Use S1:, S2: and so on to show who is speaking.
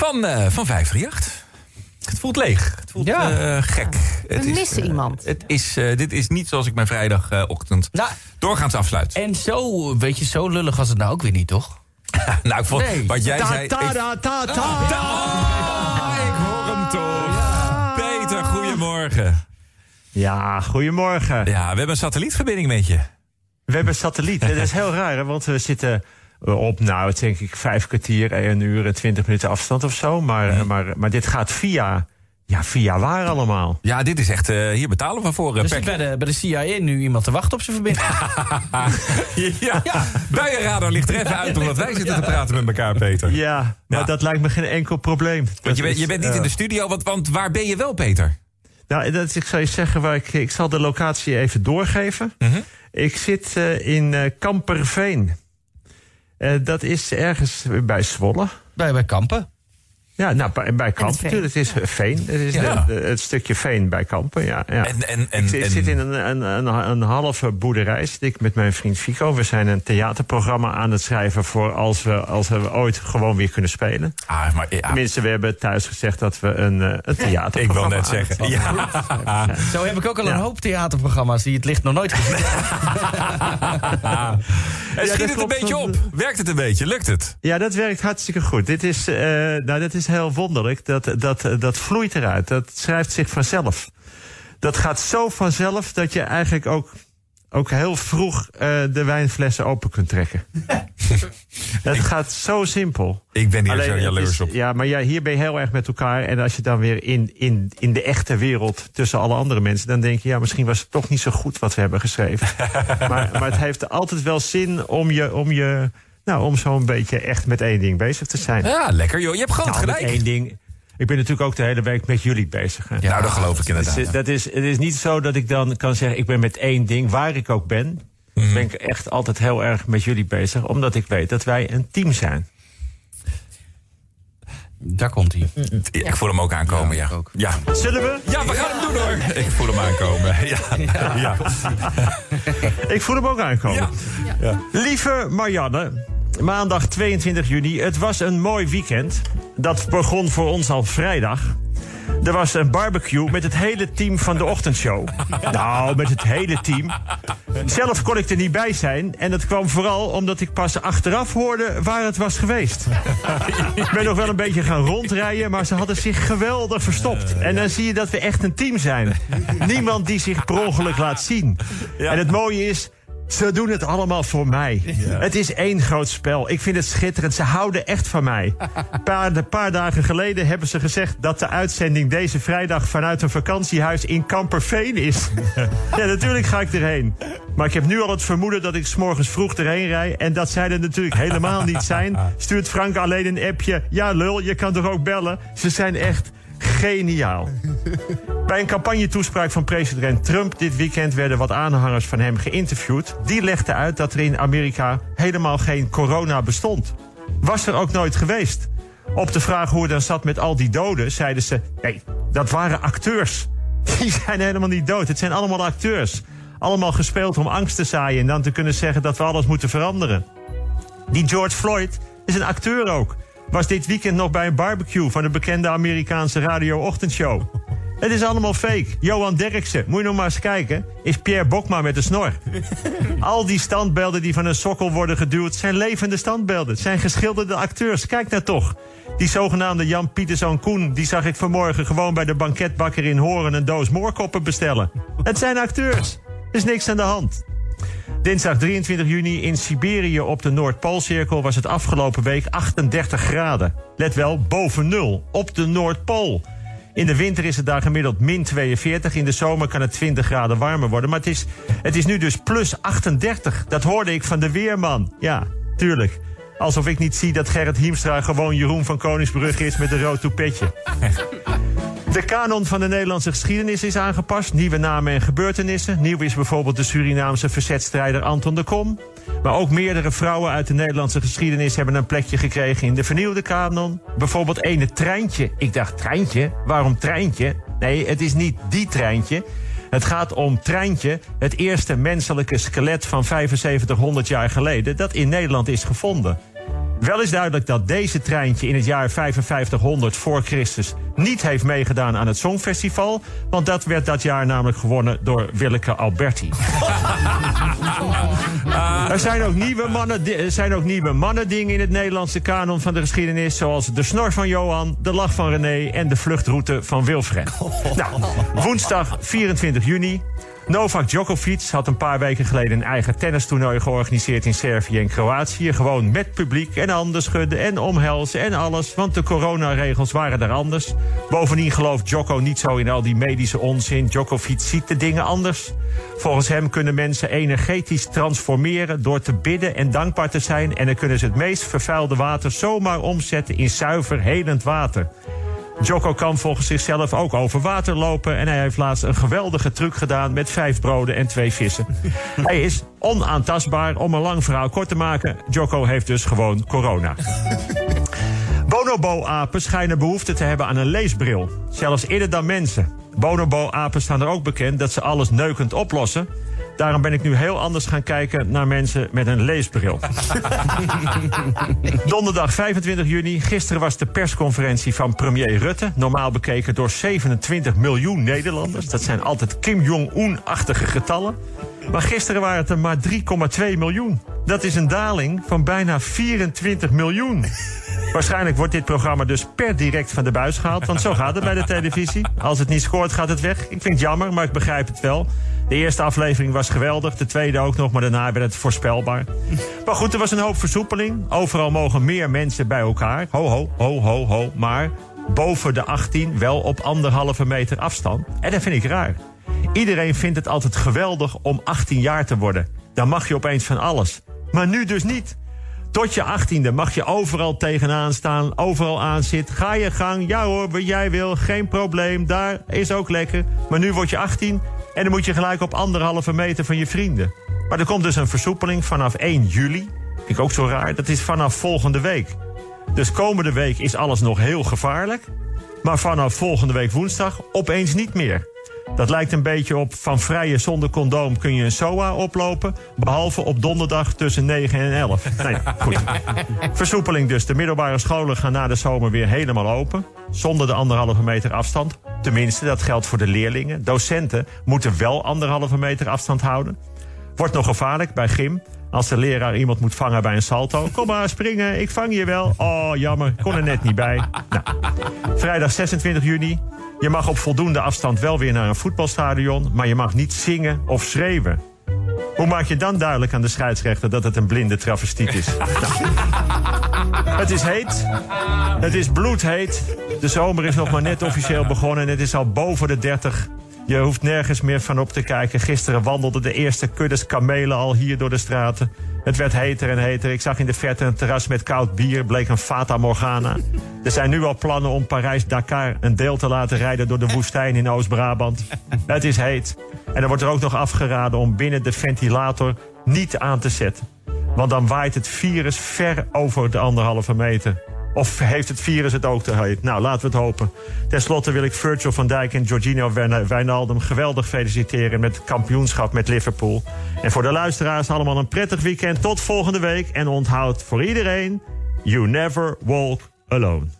S1: Van, eh van 538. Het voelt leeg. Het voelt
S2: Ja.
S1: eh, gek. Het
S3: We missen
S1: eh,
S3: iemand.
S1: Het is, eh, dit is niet zoals ik mijn vrijdagochtend
S2: Nou,
S1: doorgaans afsluit.
S2: en zo, weet je, zo lullig was het nou ook weer niet, toch?
S1: nou, ik vond
S2: Nee.
S1: wat jij zei...
S4: Ta,
S1: ik-
S4: ta, ta, ta.
S1: Ah, ik hoor hem toch. Peter, goedemorgen.
S4: Ja, goedemorgen.
S1: Ja, we hebben een satellietverbinding met je.
S4: We hebben satelliet. Dat is heel raar, hè, want we zitten op, nou, het denk ik vijf kwartier, een uur en twintig minuten afstand of zo. Maar, maar, maar dit gaat via, ja, via waar allemaal?
S1: Ja, dit is echt... eh, hier betalen we voor. eh,
S2: Er
S1: per-
S2: zit bij de, bij de CIA nu iemand te wachten op zijn verbinding.
S1: ja, ja. Buienradar ligt er even uit omdat wij zitten te praten met elkaar, Peter.
S4: Ja, maar dat lijkt me geen enkel probleem.
S1: Want je bent, je bent niet
S4: eh,
S1: in de studio, want, want waar ben je wel, Peter?
S4: Nou, dat, ik zal je zeggen waar ik. Ik zal de locatie even doorgeven.
S1: Mhm.
S4: Ik zit eh, in eh, Kamperveen. Eh, dat is ergens bij Zwolle.
S2: bij, bij Kampen.
S4: Ja, nou, bij, bij Kampen. natuurlijk. Het is eh, veen. Het is
S1: Ja.
S4: de- de- het stukje veen bij Kampen. Ja, ja.
S1: En, en, en,
S4: ik zit- in een, een, een, een halve boerderij. Zit ik met mijn vriend Fico. We zijn een theaterprogramma aan het schrijven voor als we, als we ooit gewoon weer kunnen spelen.
S1: Ah, maar, ja,
S4: Tenminste, we hebben thuis gezegd dat we een, eh, een theaterprogramma
S1: ik wil net zeggen. Ja.
S2: Zo heb ik ook al een hoop theaterprogramma's die het licht nog nooit gezien.
S1: En
S4: dat
S1: schiet het een beetje op? Werkt het een beetje? Lukt het?
S4: Ja, dat werkt hartstikke goed. Dit is, eh, nou, dat is heel wonderlijk. Dat, dat, dat vloeit eruit. Dat schrijft zich vanzelf. Dat gaat zo vanzelf dat je eigenlijk ook, ook heel vroeg eh, de wijnflessen open kunt trekken. Het gaat zo simpel.
S1: Ik ben hier
S4: Alleen,
S1: zo jaloers
S4: is-
S1: op.
S4: Ja, maar ja, hier ben je heel erg met elkaar. En als je dan weer in, in, in de echte wereld tussen alle andere mensen... dan denk je, ja, misschien was het toch niet zo goed wat we hebben geschreven. maar, maar het heeft altijd wel zin om je... Om je nou, om zo'n beetje echt met één ding bezig te zijn.
S1: Ja, lekker joh. Je hebt groot
S4: Nou, met
S1: gelijk.
S4: één ding. Ik ben natuurlijk ook de hele week met jullie bezig. Hè.
S1: nou, dat geloof ik inderdaad.
S4: dat is, het is niet zo dat ik dan kan zeggen, ik ben met één ding, waar ik ook ben,
S1: Mhm.
S4: ben ik echt altijd heel erg met jullie bezig. Omdat ik weet dat wij een team zijn.
S2: Daar komt hij.
S1: Ik voel hem ook aankomen, ja.
S2: ook.
S1: Ja.
S4: Zullen we?
S1: ja, we gaan hem doen hoor. Ik voel hem aankomen. Ja. Ja.
S4: Ik voel hem ook aankomen.
S1: Ja.
S4: Lieve Marianne, maandag 22 juni. Het was een mooi weekend. Dat begon voor ons al vrijdag. Er was een barbecue met het hele team van de ochtendshow. Nou, met het hele team. Zelf kon ik er niet bij zijn. En dat kwam vooral omdat ik pas achteraf hoorde waar het was geweest. Ik ben nog wel een beetje gaan rondrijden, maar ze hadden zich geweldig verstopt. En dan zie je dat we echt een team zijn. Niemand die zich per ongeluk laat zien. En het mooie is, ze doen het allemaal voor mij. Het is één groot spel. Ik vind het schitterend. Ze houden echt van mij. Een paar, een paar dagen geleden hebben ze gezegd dat de uitzending deze vrijdag vanuit een vakantiehuis in Kamperveen is. ja, natuurlijk ga ik erheen. Maar ik heb nu al het vermoeden dat ik s'morgens vroeg erheen rij. En dat zij er natuurlijk helemaal niet zijn. Stuurt Frank alleen een appje. Ja, lul, je kan toch ook bellen? Ze zijn echt geniaal. Bij een campagnetoespraak van president Trump dit weekend werden wat aanhangers van hem geïnterviewd. Die legden uit dat er in Amerika helemaal geen corona bestond. Was er ook nooit geweest. Op de vraag hoe het dan zat met al die doden, zeiden ze: nee, dat waren acteurs. Die zijn helemaal niet dood. Het zijn allemaal acteurs. Allemaal gespeeld om angst te zaaien en dan te kunnen zeggen dat we alles moeten veranderen. Die George Floyd is een acteur ook. Was dit weekend nog bij een barbecue van de bekende Amerikaanse radio-ochtendshow. Het is allemaal fake. Johan Derksen, moet je nog maar eens kijken, is Pierre Bokma met de snor. Al die standbeelden die van een sokkel worden geduwd zijn levende standbeelden. Het zijn geschilderde acteurs. Kijk nou toch. Die zogenaamde Jan Pieterszoon Koen, die zag ik vanmorgen gewoon bij de banketbakker in Horen een doos moorkoppen bestellen. Het zijn acteurs. Er is niks aan de hand. Dinsdag 23 juni in Siberië op de Noordpoolcirkel was het afgelopen week 38 graden. Let wel, boven nul, op de Noordpool. In de winter is het daar gemiddeld min 42. In de zomer kan het 20 graden warmer worden. Maar het is, het is nu dus plus 38. Dat hoorde ik van de weerman. Ja, tuurlijk. Alsof ik niet zie dat Gerrit Hiemstra gewoon Jeroen van Koningsbrug is met een rood toepetje. De kanon van de Nederlandse geschiedenis is aangepast. Nieuwe namen en gebeurtenissen. Nieuw is bijvoorbeeld de Surinaamse verzetstrijder Anton de Kom. Maar ook meerdere vrouwen uit de Nederlandse geschiedenis hebben een plekje gekregen in de vernieuwde kanon. Bijvoorbeeld ene Treintje. Ik dacht, Treintje? Waarom Treintje? Nee, het is niet die Treintje. Het gaat om Treintje, het eerste menselijke skelet van 7500 jaar geleden... dat in Nederland is gevonden. Wel is duidelijk dat deze treintje in het jaar 5500 voor Christus niet heeft meegedaan aan het Songfestival. Want dat werd dat jaar namelijk gewonnen door Willeke Alberti. er zijn ook, nieuwe mannen, er zijn ook nieuwe mannendingen in het Nederlandse kanon van de geschiedenis. Zoals de snor van Johan, de lach van René en de vluchtroute van Wilfred. Nou, woensdag 24 juni. Novak Djokovic had een paar weken geleden een eigen tennistoernooi georganiseerd in Servië en Kroatië. Gewoon met publiek en handen schudden en omhelzen en alles. Want de coronaregels waren er anders. Bovendien gelooft Djoko niet zo in al die medische onzin. Djokovic ziet de dingen anders. Volgens hem kunnen mensen energetisch transformeren door te bidden en dankbaar te zijn. En dan kunnen ze het meest vervuilde water zomaar omzetten in zuiver, helend water. Joko kan volgens zichzelf ook over water lopen. En hij heeft laatst een geweldige truc gedaan met vijf broden en twee vissen. hij is onaantastbaar. Om een lang verhaal kort te maken, Joko heeft dus gewoon corona. Bonobo-apen schijnen behoefte te hebben aan een leesbril. Zelfs eerder dan mensen. Bonobo-apen staan er ook bekend dat ze alles neukend oplossen. Daarom ben ik nu heel anders gaan kijken naar mensen met een leesbril. Donderdag 25 juni. Gisteren was de persconferentie van premier Rutte. Normaal bekeken door 27 miljoen Nederlanders. Dat zijn altijd Kim Jong-un-achtige getallen. Maar gisteren waren het er maar 3,2 miljoen. Dat is een daling van bijna 24 miljoen. Waarschijnlijk wordt dit programma dus per direct van de buis gehaald. Want zo gaat het bij de televisie. Als het niet scoort, gaat het weg. Ik vind het jammer, maar ik begrijp het wel. De eerste aflevering was geweldig. De tweede ook nog, maar daarna werd het voorspelbaar. Maar goed, er was een hoop versoepeling. Overal mogen meer mensen bij elkaar. Ho, ho, ho, ho, ho. Maar boven de 18 wel op anderhalve meter afstand. En dat vind ik raar. Iedereen vindt het altijd geweldig om 18 jaar te worden. Dan mag je opeens van alles. Maar nu dus niet. Tot je achttiende mag je overal tegenaan staan, overal aan zitten. Ga je gang, ja hoor, wat jij wil, geen probleem, daar is ook lekker. Maar nu word je 18 en dan moet je gelijk op anderhalve meter van je vrienden. Maar er komt dus een versoepeling vanaf 1 juli. Vind ik ook zo raar, dat is vanaf volgende week. Dus komende week is alles nog heel gevaarlijk. Maar vanaf volgende week woensdag opeens niet meer. Dat lijkt een beetje op van vrije zonder condoom kun je een SOA oplopen. Behalve op donderdag tussen 9 en 11. Nee, goed. Versoepeling dus. De middelbare scholen gaan na de zomer weer helemaal open. Zonder de anderhalve meter afstand. Tenminste, dat geldt voor de leerlingen. Docenten moeten wel anderhalve meter afstand houden. Wordt nog gevaarlijk bij gym. Als de leraar iemand moet vangen bij een salto. Kom maar, springen, ik vang je wel. Oh, jammer, kon er net niet bij. Nou, vrijdag 26 juni. Je mag op voldoende afstand wel weer naar een voetbalstadion... maar je mag niet zingen of schreeuwen. Hoe maak je dan duidelijk aan de scheidsrechter dat het een blinde travestiet is? Nou. Het is heet. Het is bloedheet. De zomer is nog maar net officieel begonnen en het is al boven de 30. Je hoeft nergens meer van op te kijken. Gisteren wandelden de eerste kuddes kamelen al hier door de straten. Het werd heter en heter. Ik zag in de verte een terras met koud bier. Bleek een Fata Morgana. Er zijn nu al plannen om Parijs-Dakar een deel te laten rijden door de woestijn in Oost-Brabant. Het is heet. En er wordt er ook nog afgeraden om binnen de ventilator niet aan te zetten. Want dan waait het virus ver over de anderhalve meter. Of heeft het virus het ook te heet? Nou, laten we het hopen. Ten slotte wil ik Virgil van Dijk en Jorginho Wijnaldum geweldig feliciteren met het kampioenschap met Liverpool. En voor de luisteraars allemaal een prettig weekend. Tot volgende week. En onthoud voor iedereen, you never walk alone.